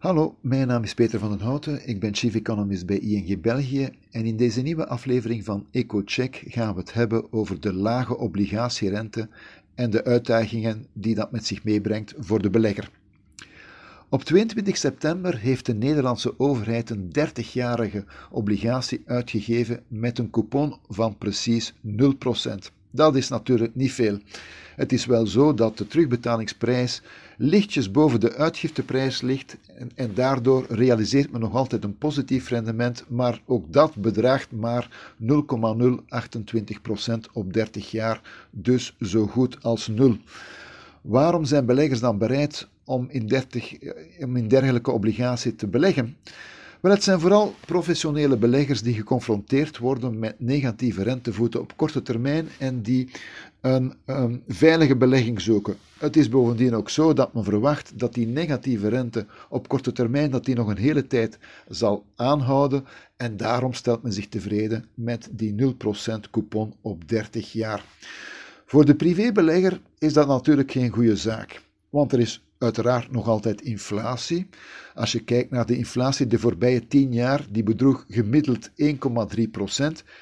Hallo, mijn naam is Peter van den Houten, ik ben Chief Economist bij ING België en in deze nieuwe aflevering van EcoCheck gaan we het hebben over de lage obligatierente en de uitdagingen die dat met zich meebrengt voor de belegger. Op 22 september heeft de Nederlandse overheid een 30-jarige obligatie uitgegeven met een coupon van precies 0%. Dat is natuurlijk niet veel. Het is wel zo dat de terugbetalingsprijs lichtjes boven de uitgifteprijs ligt en, en, daardoor realiseert men nog altijd een positief rendement, maar ook dat bedraagt maar 0,028% op 30 jaar, dus zo goed als nul. Waarom zijn beleggers dan bereid om in, 30, om in dergelijke obligatie te beleggen? Wel, het zijn vooral professionele beleggers die geconfronteerd worden met negatieve rentevoeten op korte termijn en die een, een, veilige belegging zoeken. Het is bovendien ook zo dat men verwacht dat die negatieve rente op korte termijn dat die nog een hele tijd zal aanhouden en daarom stelt men zich tevreden met die 0% coupon op 30 jaar. Voor de privébelegger is dat natuurlijk geen goede zaak, want er is uiteraard nog altijd inflatie. Als je kijkt naar de inflatie de voorbije 10 jaar, die bedroeg gemiddeld 1,3%.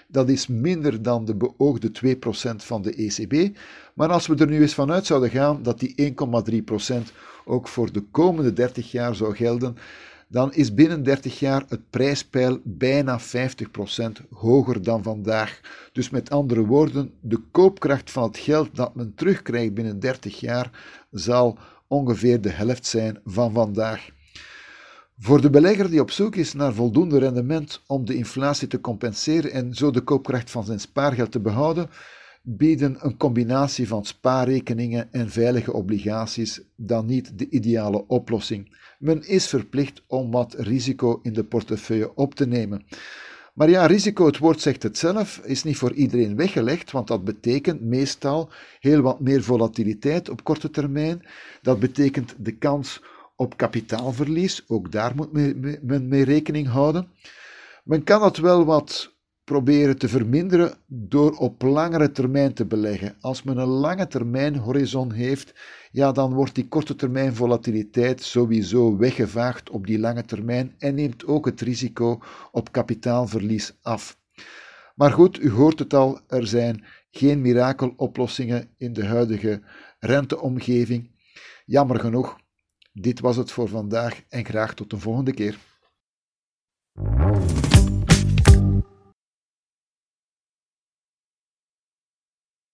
Dat is minder dan de beoogde 2% van de ECB. Maar als we er nu eens vanuit zouden gaan dat die 1,3% ook voor de komende 30 jaar zou gelden, dan is binnen 30 jaar het prijspeil bijna 50% hoger dan vandaag. Dus met andere woorden, de koopkracht van het geld dat men terugkrijgt binnen 30 jaar zal ongeveer de helft zijn van vandaag. Voor de belegger die op zoek is naar voldoende rendement om de inflatie te compenseren en zo de koopkracht van zijn spaargeld te behouden, bieden een combinatie van spaarrekeningen en veilige obligaties dan niet de ideale oplossing. Men is verplicht om wat risico in de portefeuille op te nemen. Maar ja, risico, het woord zegt het zelf, is niet voor iedereen weggelegd, want dat betekent meestal heel wat meer volatiliteit op korte termijn. Dat betekent de kans op kapitaalverlies, ook daar moet men mee rekening houden. Men kan dat wel wat proberen te verminderen door op langere termijn te beleggen. Als men een lange termijn horizon heeft, ja, dan wordt die korte termijn volatiliteit sowieso weggevaagd op die lange termijn en neemt ook het risico op kapitaalverlies af. Maar goed, u hoort het al, er zijn geen mirakeloplossingen in de huidige renteomgeving. Jammer genoeg, dit was het voor vandaag en graag tot een volgende keer.